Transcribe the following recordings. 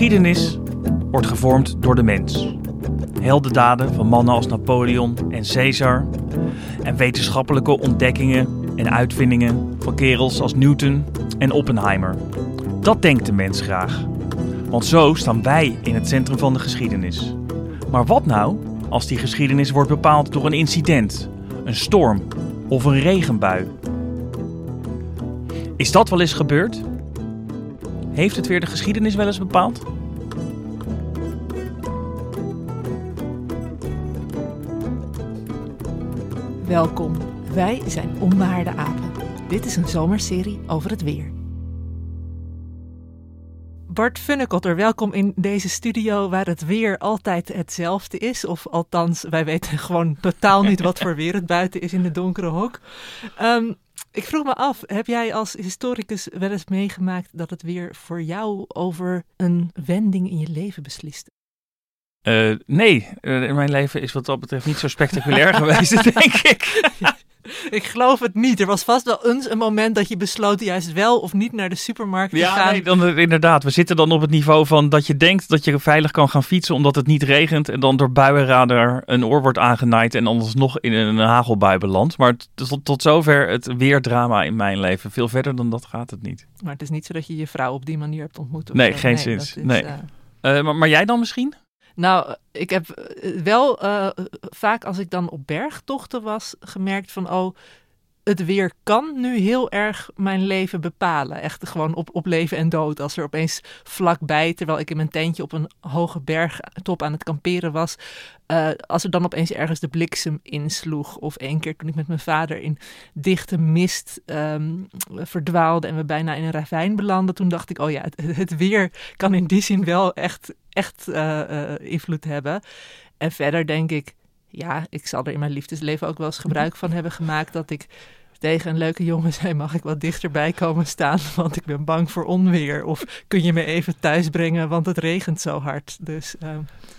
Geschiedenis wordt gevormd door de mens. Heldendaden van mannen als Napoleon en Caesar. En wetenschappelijke ontdekkingen en uitvindingen van kerels als Newton en Oppenheimer. Dat denkt de mens graag. Want zo staan wij in het centrum van de geschiedenis. Maar wat nou als die geschiedenis wordt bepaald door een incident, een storm of een regenbui? Is dat wel eens gebeurd? Heeft het weer de geschiedenis wel eens bepaald? Welkom, wij zijn Onbehaarde Apen. Dit is een zomerserie over het weer. Bart Funnekotter, welkom in deze studio waar het weer altijd hetzelfde is. Of althans, wij weten gewoon totaal niet wat voor weer het buiten is in de donkere hok. Um, ik vroeg me af, heb jij als historicus wel eens meegemaakt dat het weer voor jou over een wending in je leven besliste? Uh, nee, uh, mijn leven is wat dat betreft niet zo spectaculair geweest, denk ik. ik geloof het niet. Er was vast wel eens een moment dat je besloot juist wel of niet naar de supermarkt te ja, gaan. Nee, dan, inderdaad. We zitten dan op het niveau van dat je denkt dat je veilig kan gaan fietsen omdat het niet regent. En dan door buienradar een oor wordt aangenaaid en anders nog in een hagelbui belandt. Maar tot, tot zover het weerdrama in mijn leven. Veel verder dan dat gaat het niet. Maar het is niet zo dat je je vrouw op die manier hebt ontmoet? Nee, geen nee. Is, nee. Uh... Uh, maar, maar jij dan misschien? Nou, ik heb wel uh, vaak als ik dan op bergtochten was gemerkt van, oh, het weer kan nu heel erg mijn leven bepalen. Echt gewoon op, op leven en dood. Als er opeens vlakbij, terwijl ik in mijn tentje op een hoge bergtop aan het kamperen was, uh, als er dan opeens ergens de bliksem insloeg. Of één keer toen ik met mijn vader in dichte mist um, verdwaalde en we bijna in een ravijn belanden. Toen dacht ik, oh ja, het, weer kan in die zin wel echt, echt uh, uh, invloed hebben. En verder denk ik, ja, ik zal er in mijn liefdesleven ook wel eens gebruik van hebben gemaakt dat ik tegen een leuke jongen zei: Mag ik wat dichterbij komen staan? Want ik ben bang voor onweer. Of kun je me even thuis brengen? Want het regent zo hard. Dus, uh...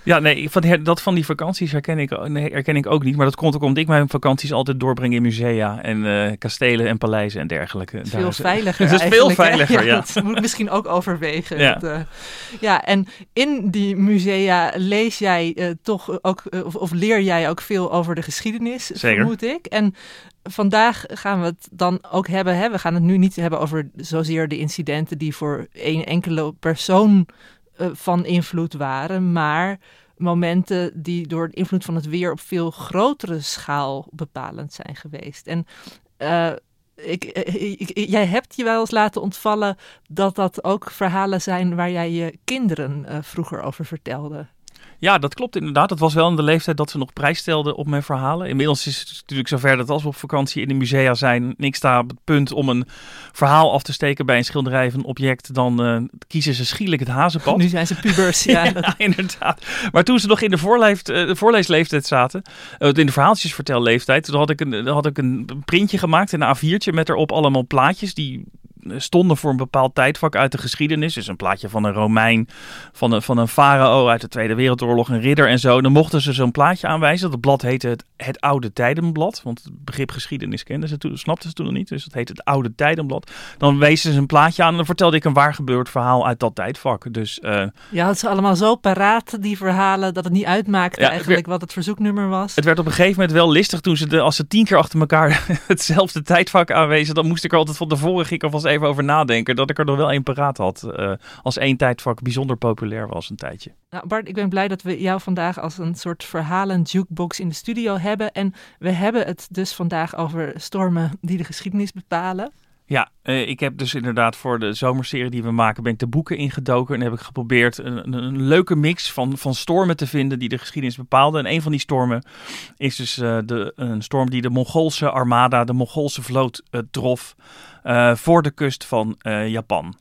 Ja, nee, van, dat van die vakanties herken ik, nee, herken ik ook niet. Maar dat komt ook omdat ik mijn vakanties altijd doorbreng in musea en uh, kastelen en paleizen en dergelijke. Het is veel veiliger. Het is veel veiliger, ja. ja. Dat moet misschien ook overwegen. Ja, uh, ja en in die musea lees jij toch ook, of, of, leer jij ook veel over de geschiedenis, Zeker. vermoed ik. En vandaag gaan we het dan ook hebben. Hè? We gaan het nu niet hebben over zozeer de incidenten die voor één enkele persoon uh, van invloed waren, maar momenten die door de invloed van het weer op veel grotere schaal bepalend zijn geweest. En uh, ik, ik, jij hebt je wel eens laten ontvallen dat dat ook verhalen zijn waar jij je kinderen vroeger over vertelde. Ja, dat klopt inderdaad. Dat was wel in de leeftijd dat ze nog prijs stelden op mijn verhalen. Inmiddels is het natuurlijk zover dat als we op vakantie in de musea zijn, niks staat op het punt om een verhaal af te steken bij een schilderij of een object, dan uh, kiezen ze schielijk het hazenpad. Nu zijn ze pubers, ja. ja inderdaad. Maar toen ze nog in de, voorleef, uh, de voorleesleeftijd zaten, uh, in de verhaaltjesvertelleeftijd, toen had ik een, had ik een printje gemaakt, een A4'tje met erop allemaal plaatjes die stonden voor een bepaald tijdvak uit de geschiedenis. Dus een plaatje van een Romein, van een, van een farao uit de Tweede Wereldoorlog, een ridder en zo. Dan mochten ze zo'n plaatje aanwijzen. Dat blad heette het, het Oude Tijdenblad. Want het begrip geschiedenis kenden ze toen, snapten ze toen nog niet. Dus dat heet het Oude Tijdenblad. Dan wezen ze een plaatje aan en dan vertelde ik een waar gebeurd verhaal uit dat tijdvak. Dus, uh, ja, het is allemaal zo paraat, die verhalen, dat het niet uitmaakte ja, eigenlijk wat het verzoeknummer was. Het werd op een gegeven moment wel listig toen ze, de, als ze tien keer achter elkaar hetzelfde tijdvak aanwezen, dan moest ik er altijd van tevoren, ging ik alvast even over nadenken. Dat ik er nog wel één paraat had. Uh, als één tijdvak bijzonder populair was een tijdje. Nou Bart, ik ben blij dat we jou vandaag als een soort verhalen jukebox in de studio hebben. En we hebben het dus vandaag over stormen die de geschiedenis bepalen. Ja, uh, ik heb dus inderdaad voor de zomerserie die we maken, ben ik de boeken ingedoken en heb ik geprobeerd een, een, leuke mix van, van stormen te vinden die de geschiedenis bepaalden. En een van die stormen is dus uh, de, een storm die de Mongoolse armada, de Mongoolse vloot uh, trof voor de kust van Japan.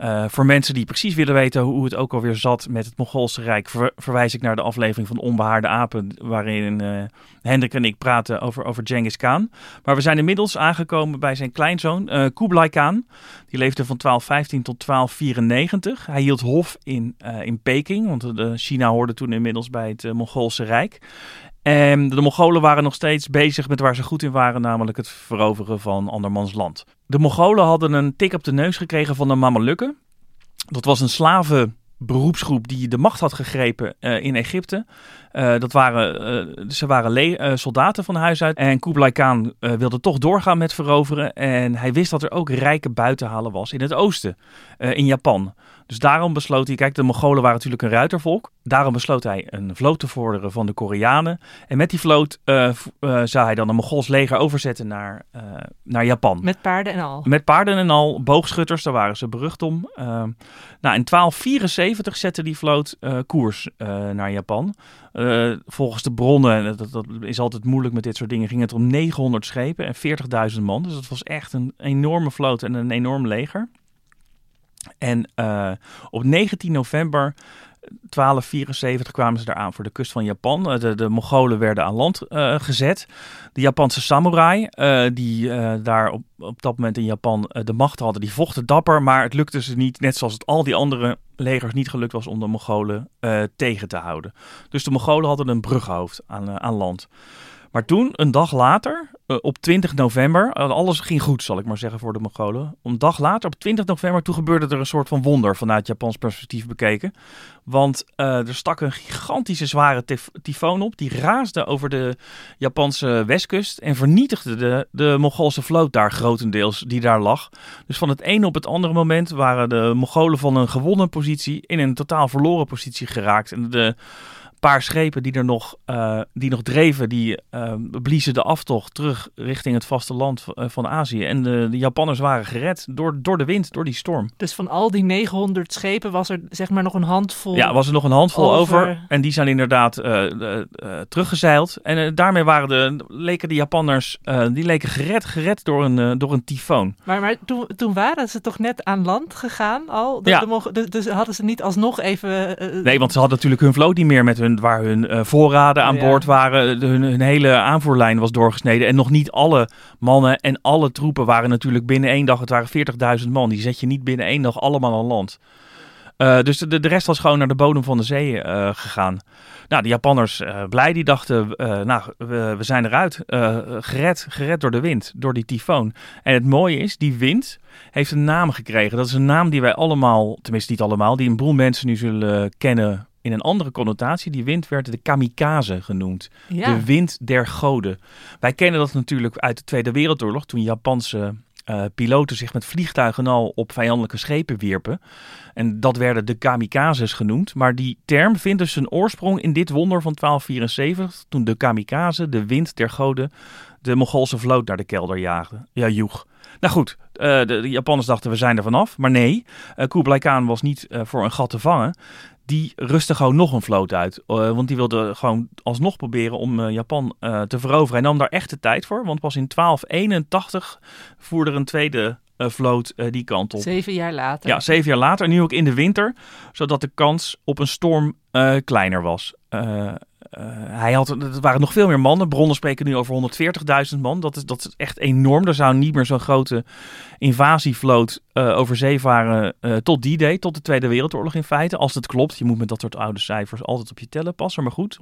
Uh, voor mensen die precies willen weten hoe het ook alweer zat met het Mongoolse Rijk, ver, verwijs ik naar de aflevering van Onbehaarde Apen, waarin uh, Hendrik en ik praten over, over Genghis Khan. Maar we zijn inmiddels aangekomen bij zijn kleinzoon, uh, Kublai Khan. Die leefde van 1215 tot 1294. Hij hield hof in, in Peking, want China hoorde toen inmiddels bij het Mongoolse Rijk. En de Mongolen waren nog steeds bezig met waar ze goed in waren, namelijk het veroveren van andermans land. De Mongolen hadden een tik op de neus gekregen van de Mamelukken. Dat was een slavenberoepsgroep die de macht had gegrepen uh, in Egypte. Uh, dat waren, uh, ze waren soldaten van huis uit. En Kublai Khan wilde toch doorgaan met veroveren. En hij wist dat er ook rijke buitenhalen was in het oosten, in Japan. Dus daarom besloot hij, kijk, de Mongolen waren natuurlijk een ruitervolk. Daarom besloot hij een vloot te vorderen van de Koreanen. En met die vloot uh, uh, zou hij dan een Mongols leger overzetten naar, uh, naar Japan. Met paarden en al? Met paarden en al. Boogschutters, daar waren ze berucht om. nou, in 1274 zette die vloot koers naar Japan. volgens de bronnen, dat, dat, is altijd moeilijk met dit soort dingen, ging het om 900 schepen en 40.000 man. Dus dat was echt een enorme vloot en een enorm leger. En uh, op 19 november 1274 kwamen ze eraan voor de kust van Japan. De, de Mongolen werden aan land uh, gezet. De Japanse samurai, die daar op, op dat moment in Japan de macht hadden, die vochten dapper. Maar het lukte ze niet, net zoals het al die andere legers niet gelukt was om de Mongolen tegen te houden. Dus de Mongolen hadden een brughoofd aan, aan land. Maar toen, een dag later, op 20 november, uh, alles ging goed, zal ik maar zeggen, voor de Mongolen. Een dag later, op 20 november, toen gebeurde er een soort van wonder vanuit Japans perspectief bekeken. Want uh, er stak een gigantische zware tyfoon op. Die raasde over de Japanse westkust en vernietigde de, de Mongoolse vloot daar grotendeels, die daar lag. Dus van het ene op het andere moment waren de Mongolen van een gewonnen positie in een totaal verloren positie geraakt. En de paar schepen die er nog, uh, die nog dreven, die uh, bliezen de aftocht terug richting het vasteland uh, van Azië. En de, de, Japanners waren gered door, door de wind, door die storm. Dus van al die 900 schepen was er zeg maar nog een handvol Ja, was er nog een handvol over. En die zijn inderdaad teruggezeild. En daarmee waren de, leken de Japanners, die leken gered, gered door een, door een tyfoon. Maar, maar toen, toen waren ze toch net aan land gegaan al? De, ja. dus, dus hadden ze niet alsnog even... nee, want ze hadden natuurlijk hun vloot niet meer met hun waar hun uh, voorraden aan boord waren. hun, hun, hele aanvoerlijn was doorgesneden. En nog niet alle mannen en alle troepen waren natuurlijk binnen één dag. Het waren 40.000 man. Die zet je niet binnen één dag allemaal aan land. Uh, dus de, de rest was gewoon naar de bodem van de zee uh, gegaan. Nou, de Japanners uh, blij, die dachten, nou, we, we, zijn eruit. gered, gered door de wind, door die tyfoon. En het mooie is, die wind heeft een naam gekregen. Dat is een naam die wij allemaal, tenminste niet allemaal, die een boel mensen nu zullen kennen in een andere connotatie. Die wind werd de kamikaze genoemd. Ja. De wind der goden. Wij kennen dat natuurlijk uit de Tweede Wereldoorlog, toen Japanse uh, piloten zich met vliegtuigen al op vijandelijke schepen wierpen. En dat werden de kamikazes genoemd. Maar die term vindt dus zijn oorsprong in dit wonder van 1274, toen de kamikaze, de wind der goden, de Mongoolse vloot naar de kelder jaagde, ja, joeg. Nou goed, uh, de, de, Japanners dachten we zijn er vanaf. Maar nee, uh, Kublai Khan was niet uh, voor een gat te vangen die rustte gewoon nog een vloot uit. Uh, want die wilde gewoon alsnog proberen om uh, Japan uh, te veroveren. Hij nam daar echt de tijd voor, want pas in 1281 voerde er een tweede vloot die kant op. Zeven jaar later. Ja, zeven jaar later. Nu ook in de winter, zodat de kans op een storm kleiner was. Uh, hij had, er waren nog veel meer mannen. Bronnen spreken nu over 140.000 man. Dat is, dat is echt enorm. Er zou niet meer zo'n grote invasievloot uh, over zee varen uh, tot die day, tot de Tweede Wereldoorlog in feite. Als het klopt. Je moet met dat soort oude cijfers altijd op je tellen passen. Maar goed,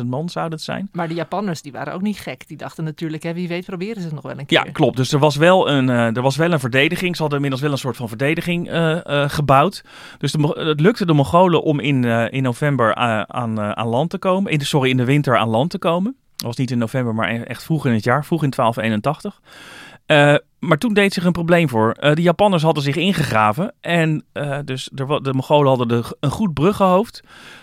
140.000 man zou dat zijn. Maar de Japanners die waren ook niet gek. Die dachten natuurlijk, hè, wie weet proberen ze het nog wel een keer. Ja, klopt. Dus er was wel een, er was wel een verdediging. Ze hadden inmiddels wel een soort van verdediging gebouwd. Dus de, het lukte de Mongolen om in, in november aan, aan land te komen in de, sorry, in de winter aan land te komen. Dat was niet in november, maar e-, echt vroeg in het jaar, vroeg in 1281. Uh, maar toen deed zich een probleem voor. Uh, de Japanners hadden zich ingegraven. En uh, dus de, de Mongolen hadden de, een goed bruggenhoofd.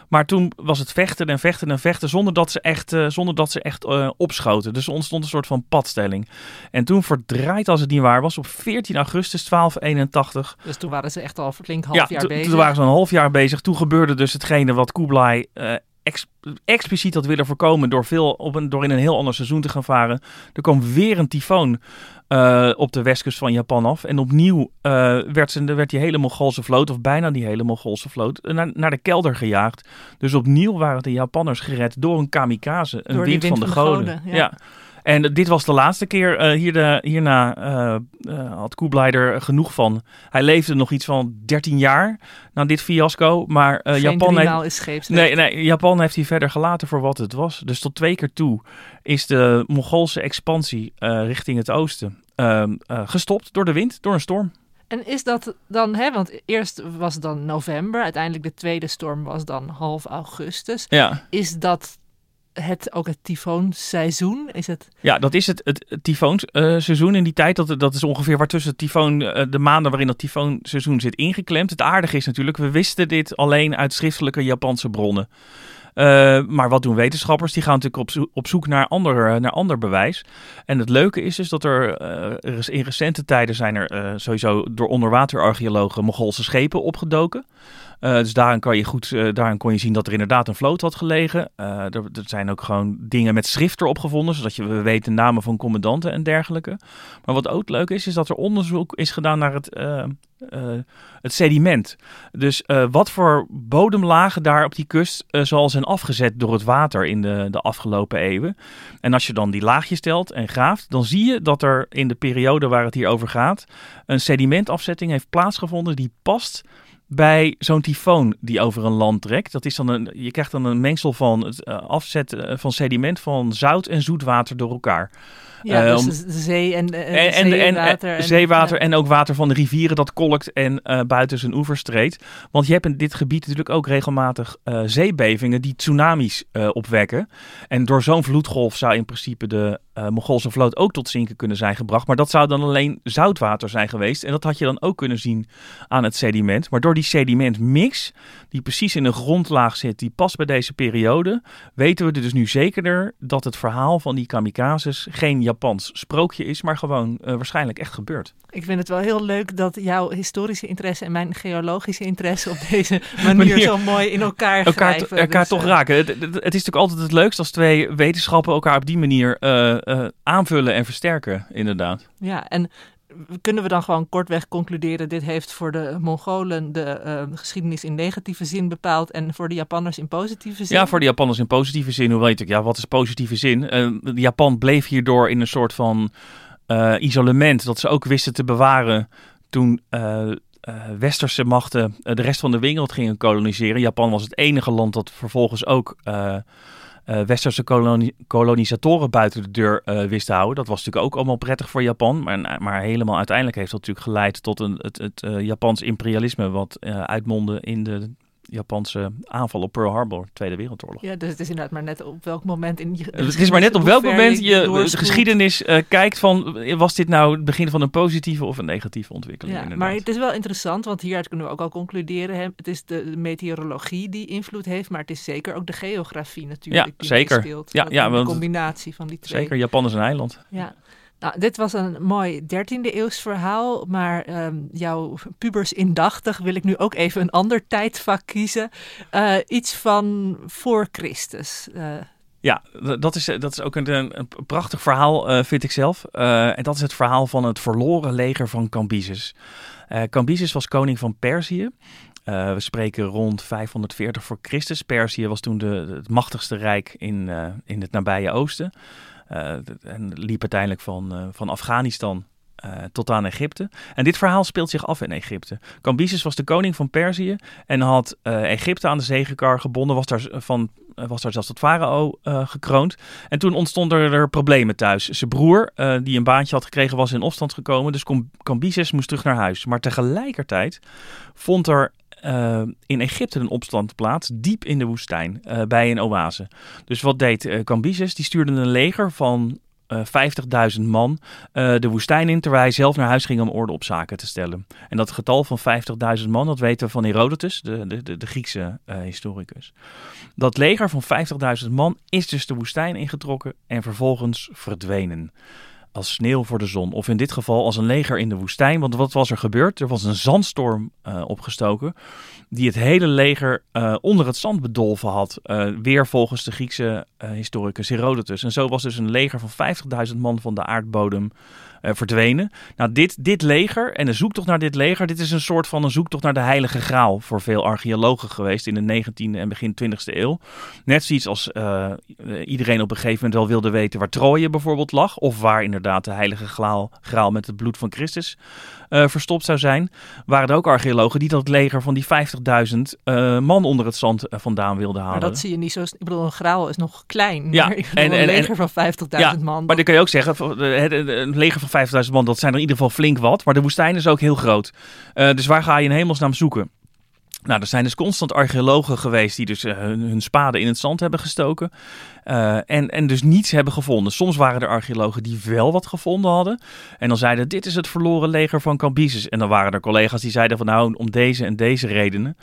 Maar toen was het vechten en vechten en vechten zonder dat ze echt, zonder dat ze echt opschoten. Dus er ontstond een soort van padstelling. En toen verdraaid als het niet waar was, op 14 augustus 1281. Dus toen waren ze echt al flink half ja, jaar bezig. toen waren ze een half jaar bezig. Toen gebeurde dus hetgene wat Kublai ex expliciet had willen voorkomen door, veel op een, door in een heel ander seizoen te gaan varen. Er kwam weer een tyfoon uh, op de westkust van Japan af. En opnieuw uh, werd, ze, werd die hele Mongoolse vloot, of bijna die hele Mongoolse vloot, uh, naar, naar de kelder gejaagd. Dus opnieuw waren de Japanners gered door een kamikaze, een door wind, wind, van de van goden. goden, ja. ja. En dit was de laatste keer. Uh, hier de, hierna uh, uh, had Kublai er genoeg van. Hij leefde nog iets van 13 jaar na dit fiasco. Maar Japan, heeft, nee, nee, Japan heeft hij verder gelaten voor wat het was. Dus tot twee keer toe is de Mongoolse expansie richting het oosten ehm, gestopt door de wind, door een storm. En is dat dan, hè, want eerst was het dan november, uiteindelijk de tweede storm was dan half augustus. Ja. Is dat het ook het tyfoonseizoen? Is het... Ja, dat is het, het, het tyfoonseizoen in die tijd. Dat, dat is ongeveer waar tussen tyfoon, uh, de maanden waarin dat tyfoonseizoen zit ingeklemd. Het aardige is natuurlijk, we wisten dit alleen uit schriftelijke Japanse bronnen. Uh, maar wat doen wetenschappers? Die gaan natuurlijk op, op zoek naar, ander, naar ander bewijs. En het leuke is dus dat er, in recente tijden zijn er sowieso door onderwaterarcheologen Mongoolse schepen opgedoken. Uh, dus daarin, kan je goed, uh, daarin kon je zien dat er inderdaad een vloot had gelegen. Uh, er, er, zijn ook gewoon dingen met schrift erop gevonden, zodat je we weten namen van commandanten en dergelijke. Maar wat ook leuk is, is dat er onderzoek is gedaan naar het, het sediment. Dus wat voor bodemlagen daar op die kust zal zijn afgezet door het water in de, de afgelopen eeuwen. En als je dan die laagjes telt en graaft, dan zie je dat er in de periode waar het hier over gaat, een sedimentafzetting heeft plaatsgevonden die past bij zo'n tyfoon die over een land trekt. Dat is dan een, je krijgt dan een mengsel van het uh, afzetten van sediment van zout en zoetwater door elkaar. Ja, uh, dus de zee en, en, en, zeewater. En, en, zeewater ja. en ook water van de rivieren dat kolkt en uh, buiten zijn oevers treedt. Want je hebt in dit gebied natuurlijk ook regelmatig zeebevingen die tsunamis opwekken. En door zo'n vloedgolf zou in principe de Mongoolse vloot ook tot zinken kunnen zijn gebracht. Maar dat zou dan alleen zoutwater zijn geweest. En dat had je dan ook kunnen zien aan het sediment. Maar door die sedimentmix, die precies in de grondlaag zit, die past bij deze periode, weten we dus nu zekerder dat het verhaal van die kamikazes geen Japans sprookje is, maar gewoon uh, waarschijnlijk echt gebeurd. Ik vind het wel heel leuk dat jouw historische interesse en mijn geologische interesse op deze manier, manier zo mooi in elkaar elkaar, grijpen. elkaar dus, toch uh, raken. Het, het, het, is natuurlijk altijd het leukst als twee wetenschappen elkaar op die manier uh, aanvullen en versterken, inderdaad. Ja, en kunnen we dan gewoon kortweg concluderen: dit heeft voor de Mongolen de uh, geschiedenis in negatieve zin bepaald en voor de Japanners in positieve zin? Ja, voor de Japanners in positieve zin. Hoewel je natuurlijk, ja, wat is positieve zin? Uh, Japan bleef hierdoor in een soort van uh, isolement dat ze ook wisten te bewaren toen. westerse machten de rest van de wereld gingen koloniseren. Japan was het enige land dat vervolgens ook uh, westerse koloni kolonisatoren buiten de deur uh, wist te houden. Dat was natuurlijk ook allemaal prettig voor Japan. Maar, maar helemaal uiteindelijk heeft dat natuurlijk geleid tot een, het, het uh, Japans imperialisme, wat uitmondde in de Japanse aanval op Pearl Harbor, Tweede Wereldoorlog. Ja, dus het is inderdaad maar net op welk moment in je Het is maar net op welk moment je de geschiedenis uh, kijkt van was dit nou het begin van een positieve of een negatieve ontwikkeling. Ja, inderdaad. maar het is wel interessant, want hieruit kunnen we ook al concluderen. Hè, het is de meteorologie die invloed heeft, maar het is zeker ook de geografie natuurlijk ja, die zeker. speelt. Ja, ja, want, combinatie van die twee. Zeker, Japan is een eiland. Ja. Nou, dit was een mooi 13e eeuws verhaal, maar um, jouw pubers indachtig wil ik nu ook even een ander tijdvak kiezen. Uh, iets van voor Christus. Uh, ja, dat is, dat is ook een, een prachtig verhaal, uh, vind ik zelf. En dat is het verhaal van het verloren leger van Cambyses. Cambyses was koning van Perzië. We spreken rond 540 voor Christus. Perzië was toen de, het machtigste rijk in, in het nabije oosten. Uh, en liep uiteindelijk van, uh, van Afghanistan uh, tot aan Egypte. En dit verhaal speelt zich af in Egypte. Cambyses was de koning van Perzië en had Egypte aan de zegekar gebonden, was daar, van, was daar zelfs tot farao gekroond. En toen ontstonden er problemen thuis. Zijn broer, die een baantje had gekregen, was in opstand gekomen, dus Cambyses moest terug naar huis. Maar tegelijkertijd vond er uh, in Egypte een opstand plaats, diep in de woestijn, uh, bij een oase. Dus wat deed uh, Cambyses? Die stuurde een leger van uh, 50.000 man de woestijn in, terwijl hij zelf naar huis ging om orde op zaken te stellen. En dat getal van 50.000 man, dat weten we van Herodotus, de, de, de, Griekse historicus. Dat leger van 50.000 man is dus de woestijn ingetrokken en vervolgens verdwenen als sneeuw voor de zon. Of in dit geval als een leger in de woestijn. Want wat was er gebeurd? Er was een zandstorm uh, opgestoken. Die het hele leger uh, onder het zand bedolven had. Uh, weer volgens de Griekse historicus Herodotus. En zo was dus een leger van 50.000 man van de aardbodem verdwenen. Nou, dit, dit leger en de zoektocht naar dit leger, dit is een soort van een zoektocht naar de heilige graal voor veel archeologen geweest in de 19e en begin 20e eeuw. Net zoiets als uh, iedereen op een gegeven moment wel wilde weten waar Troje bijvoorbeeld lag, of waar inderdaad de heilige graal, graal met het bloed van Christus uh, verstopt zou zijn, waren er ook archeologen die dat leger van die 50.000 uh, man onder het zand vandaan wilden halen. Maar dat zie je niet zo. Ik bedoel, een graal is nog klein. Ja, en, en, een leger van 50.000 ja, man. Maar dan kun je ook zeggen, een leger van 50.000 man, dat zijn er in ieder geval flink wat. Maar de woestijn is ook heel groot. dus waar ga je in hemelsnaam zoeken? Nou, er zijn dus constant archeologen geweest die dus uh, hun, hun, spaden in het zand hebben gestoken. Uh, en, en dus niets hebben gevonden. Soms waren er archeologen die wel wat gevonden hadden. En dan zeiden, dit is het verloren leger van Cambyses. En dan waren er collega's die zeiden van nou, om deze en deze redenen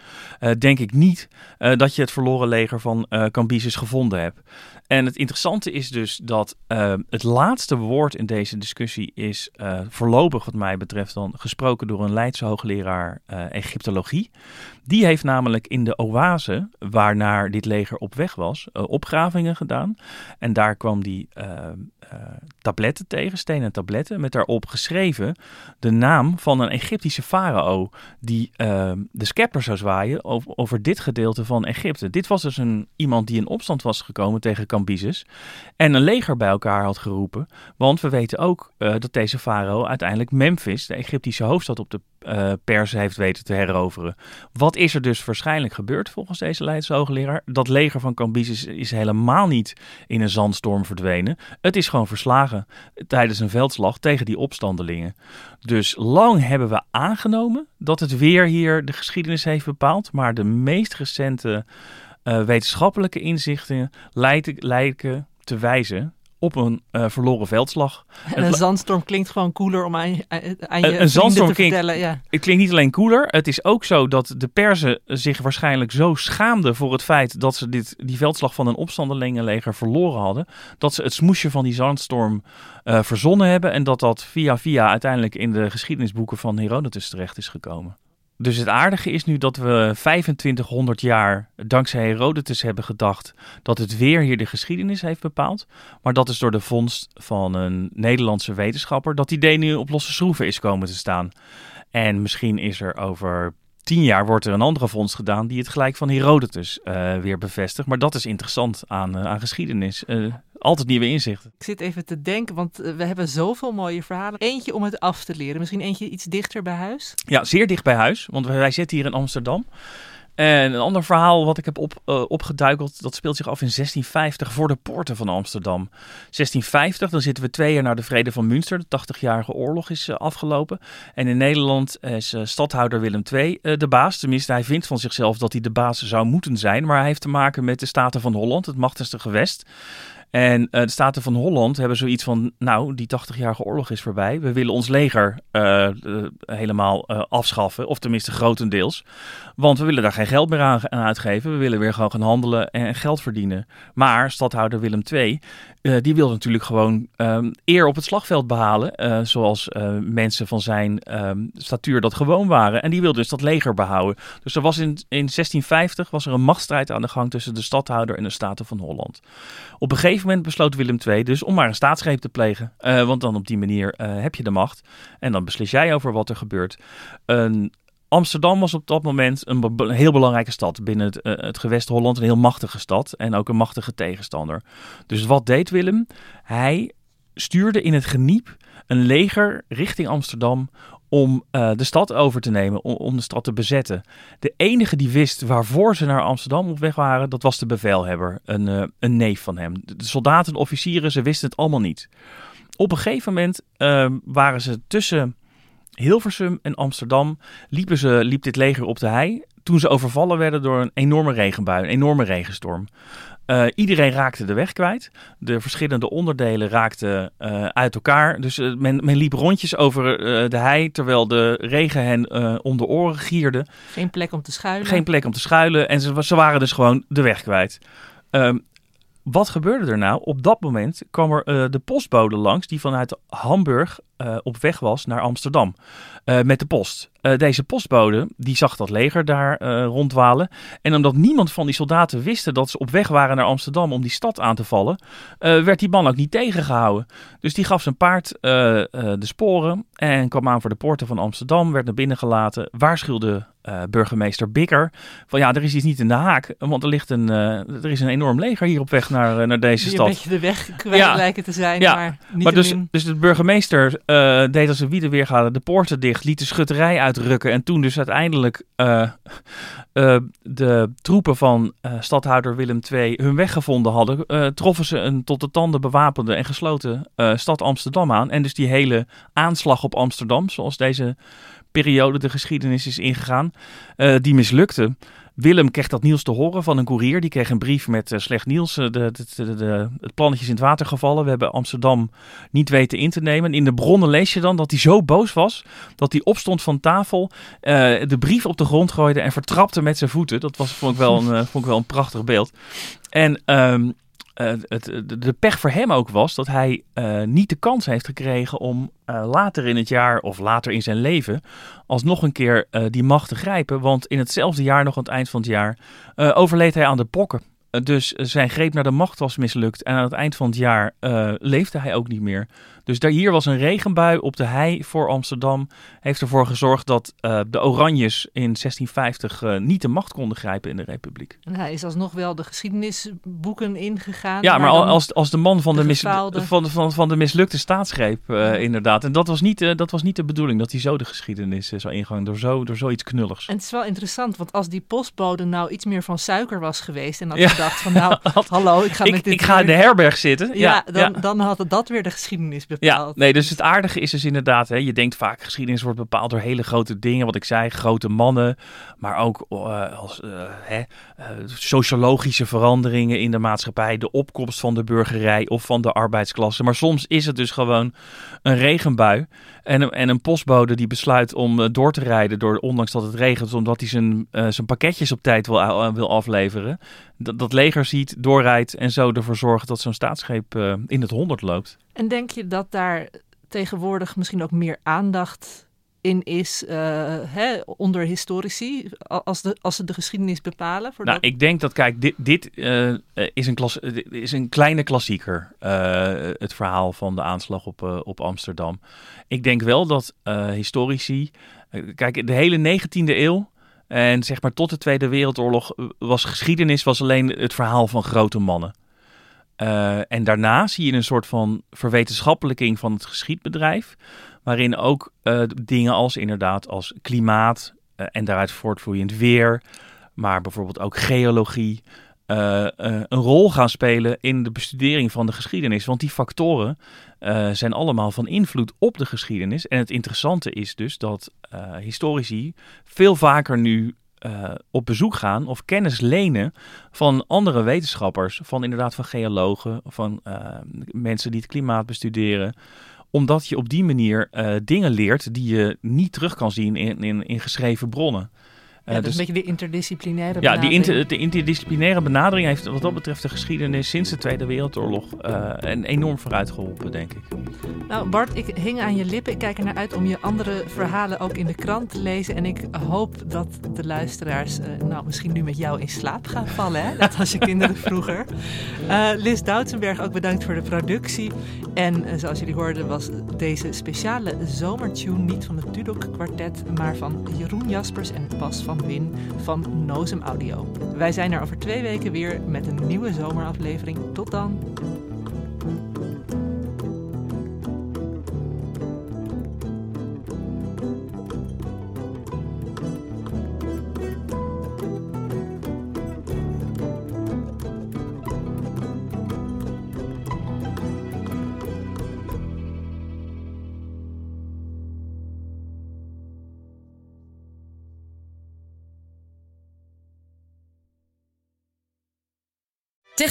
denk ik niet dat je het verloren leger van Cambyses gevonden hebt. En het interessante is dus dat uh, het laatste woord in deze discussie is uh, voorlopig wat mij betreft dan gesproken door een Leidse hoogleraar uh, Egyptologie. Die heeft namelijk in de oase waarnaar dit leger op weg was, opgravingen gedaan. En daar kwam die tabletten tegen, stenen tabletten, met daarop geschreven de naam van een Egyptische farao die de scepter zou zwaaien over, over dit gedeelte van Egypte. Dit was dus een, iemand die in opstand was gekomen tegen Cambyses en een leger bij elkaar had geroepen. Want we weten ook uh, dat deze farao uiteindelijk Memphis, de Egyptische hoofdstad, op de uh, Persen heeft weten te heroveren. Wat is er dus waarschijnlijk gebeurd volgens deze Leidse hoogleraar? Dat leger van Cambyses is helemaal niet in een zandstorm verdwenen. Het is gewoon verslagen tijdens een veldslag tegen die opstandelingen. Dus lang hebben we aangenomen dat het weer hier de geschiedenis heeft bepaald. Maar de meest recente uh, wetenschappelijke inzichten lijken, lijken te wijzen op een uh, verloren veldslag. En een zandstorm klinkt gewoon cooler om aan, aan je een, een zandstorm te klinkt, vertellen. Ja. Het klinkt niet alleen cooler, het is ook zo dat de Perzen zich waarschijnlijk zo schaamden voor het feit dat ze dit, die veldslag van een opstandelingenleger verloren hadden, dat ze het smoesje van die zandstorm uh, verzonnen hebben en dat dat via via uiteindelijk in de geschiedenisboeken van Herodotus terecht is gekomen. Dus het aardige is nu dat we 2500 jaar dankzij Herodotus hebben gedacht dat het weer hier de geschiedenis heeft bepaald. Maar dat is door de vondst van een Nederlandse wetenschapper dat idee nu op losse schroeven is komen te staan. En misschien is er over tien jaar wordt er een andere vondst gedaan die het gelijk van Herodotus uh, weer bevestigt. Maar dat is interessant aan, uh, aan geschiedenis. Uh, altijd nieuwe inzichten. Ik zit even te denken, want we hebben zoveel mooie verhalen. Eentje om het af te leren. Misschien eentje iets dichter bij huis? Ja, zeer dicht bij huis. Want wij zitten hier in Amsterdam. En een ander verhaal wat ik heb op, uh, opgeduikeld, dat speelt zich af in 1650 voor de poorten van Amsterdam. 1650, dan zitten we twee jaar na de vrede van Münster, de 80-jarige oorlog is uh, afgelopen. En in Nederland is uh, stadhouder Willem II de baas. Tenminste, hij vindt van zichzelf dat hij de baas zou moeten zijn. Maar hij heeft te maken met de Staten van Holland, het machtigste gewest. En uh, de Staten van Holland hebben zoiets van, nou, die 80-jarige oorlog is voorbij. We willen ons leger uh, uh, helemaal afschaffen, of tenminste grotendeels. Want we willen daar geen geld meer aan, aan, uitgeven. We willen weer gewoon gaan handelen en geld verdienen. Maar stadhouder Willem II, die wil natuurlijk gewoon um, eer op het slagveld behalen. zoals mensen van zijn um, statuur dat gewoon waren. En die wil dus dat leger behouden. Dus er was in, in 1650 was er een machtsstrijd aan de gang tussen de stadhouder en de Staten van Holland. Op een gegeven moment besloot Willem II dus om maar een staatsgreep te plegen. Want dan op die manier heb je de macht. En dan beslis jij over wat er gebeurt. Uh, Amsterdam was op dat moment een, heel belangrijke stad binnen het, uh, het, gewest Holland. Een heel machtige stad en ook een machtige tegenstander. Dus wat deed Willem? Hij stuurde in het geniep een leger richting Amsterdam om uh, de stad over te nemen, om, de stad te bezetten. De enige die wist waarvoor ze naar Amsterdam op weg waren, dat was de bevelhebber, een, uh, een neef van hem. De soldaten en officieren, ze wisten het allemaal niet. Op een gegeven moment waren ze tussen Hilversum en Amsterdam, liepen ze, liep dit leger op de hei toen ze overvallen werden door een enorme regenbui, een enorme regenstorm. Uh, iedereen raakte de weg kwijt. De verschillende onderdelen raakten uh, uit elkaar. Dus uh, men, men, liep rondjes over de hei terwijl de regen hen om de oren gierde. Geen plek om te schuilen. Geen plek om te schuilen. En ze, ze waren dus gewoon de weg kwijt. Ehm, wat gebeurde er nou? Op dat moment kwam er de postbode langs die vanuit Hamburg uh, op weg was naar Amsterdam uh, met de post. deze postbode die zag dat leger daar rondwalen. En omdat niemand van die soldaten wisten dat ze op weg waren naar Amsterdam om die stad aan te vallen, werd die man ook niet tegengehouden. Dus die gaf zijn paard de sporen en kwam aan voor de poorten van Amsterdam, werd naar binnen gelaten, waarschuwde uh, burgemeester Bikker. Van ja, er is iets niet in de haak. Want er, ligt een, uh, er is een enorm leger hier op weg naar, uh, naar deze Die stad. een beetje de weg kwijt ja. lijken te zijn. Ja. Maar, niet maar dus, dus de burgemeester deed als een wiede weergade de poorten dicht. Liet de schutterij uitrukken. En toen dus uiteindelijk de troepen van stadhouder Willem II hun weg gevonden hadden. troffen ze een tot de tanden bewapende en gesloten stad Amsterdam aan. En dus die hele aanslag op Amsterdam, zoals deze periode de geschiedenis is ingegaan, uh, die mislukte. Willem kreeg dat nieuws te horen van een koerier. Die kreeg een brief met uh, slecht nieuws. Uh, de, de, de, het plannetje is in het water gevallen. We hebben Amsterdam niet weten in te nemen. In de bronnen lees je dan dat hij zo boos was dat hij opstond van tafel, de brief op de grond gooide en vertrapte met zijn voeten. Dat was, vond, ik wel een, vond ik wel een prachtig beeld. En um, uh, het, de pech voor hem ook was dat hij uh, niet de kans heeft gekregen om uh, later in het jaar of later in zijn leven alsnog een keer die macht te grijpen. Want in hetzelfde jaar, nog aan het eind van het jaar, overleed hij aan de pokken. Dus zijn greep naar de macht was mislukt. En aan het eind van het jaar leefde hij ook niet meer. Dus daar, hier was een regenbui op de hei voor Amsterdam. Heeft ervoor gezorgd dat uh, de Oranjes in 1650 uh, niet de macht konden grijpen in de Republiek. En hij is alsnog wel de geschiedenisboeken ingegaan. Ja, maar als, als de man van de, de mis, van, van, van de mislukte staatsgreep, inderdaad. En dat was, niet, dat was niet de bedoeling, dat hij zo de geschiedenis zou ingaan door, zo, door zoiets knulligs. En het is wel interessant, want als die postbode nou iets meer van suiker was geweest en ja. Gedacht van nou, hallo, ik ga ik, met dit... Ik ga in de herberg zitten. Ja, ja dan, dan had het dat weer de geschiedenis ja, nee, dus het aardige is dus inderdaad, hè, je denkt vaak geschiedenis wordt bepaald door hele grote dingen, wat ik zei, grote mannen, maar ook uh, als, uh, hè, uh, sociologische veranderingen in de maatschappij, de opkomst van de burgerij of van de arbeidsklasse. Maar soms is het dus gewoon een regenbui en, en een postbode die besluit om door te rijden, door, ondanks dat het regent, omdat hij zijn, zijn pakketjes op tijd wil, wil afleveren. Dat, dat leger ziet, doorrijdt en zo ervoor zorgt dat zo'n staatsgreep in het honderd loopt. En denk je dat daar tegenwoordig misschien ook meer aandacht in is uh, hè, onder historici, als, de, als ze de geschiedenis bepalen? Voor nou, ik denk dat, kijk, dit, dit uh, is, een klas, is een kleine klassieker, uh, het verhaal van de aanslag op, op Amsterdam. Ik denk wel dat historici, kijk, de hele 19e eeuw en zeg maar tot de Tweede Wereldoorlog was geschiedenis was alleen het verhaal van grote mannen. Uh, en daarna zie je een soort van verwetenschappelijking van het geschiedbedrijf. Waarin ook uh, dingen als inderdaad als klimaat uh, en daaruit voortvloeiend weer. Maar bijvoorbeeld ook geologie. Een rol gaan spelen in de bestudering van de geschiedenis. Want die factoren zijn allemaal van invloed op de geschiedenis. En het interessante is dus dat historici veel vaker nu op bezoek gaan of kennis lenen van andere wetenschappers, van inderdaad van geologen, van mensen die het klimaat bestuderen omdat je op die manier dingen leert die je niet terug kan zien in, in, in geschreven bronnen. Ja, dus, een beetje de interdisciplinaire ja, benadering. Ja, inter, de interdisciplinaire benadering heeft wat dat betreft de geschiedenis sinds de Tweede Wereldoorlog uh, een enorm vooruit geholpen, denk ik. Nou Bart, ik hing aan je lippen. Ik kijk er naar uit om je andere verhalen ook in de krant te lezen. En ik hoop dat de luisteraars uh, nou, misschien nu met jou in slaap gaan vallen. Hè? Dat was je kinderen vroeger. Uh, Liz Doutsenberg, ook bedankt voor de productie. En zoals jullie hoorden was deze speciale zomertune niet van het Dudok kwartet, maar van Jeroen Jaspers en Bas van Win van Nozem Audio. Wij zijn er over twee weken weer met een nieuwe zomeraflevering. Tot dan!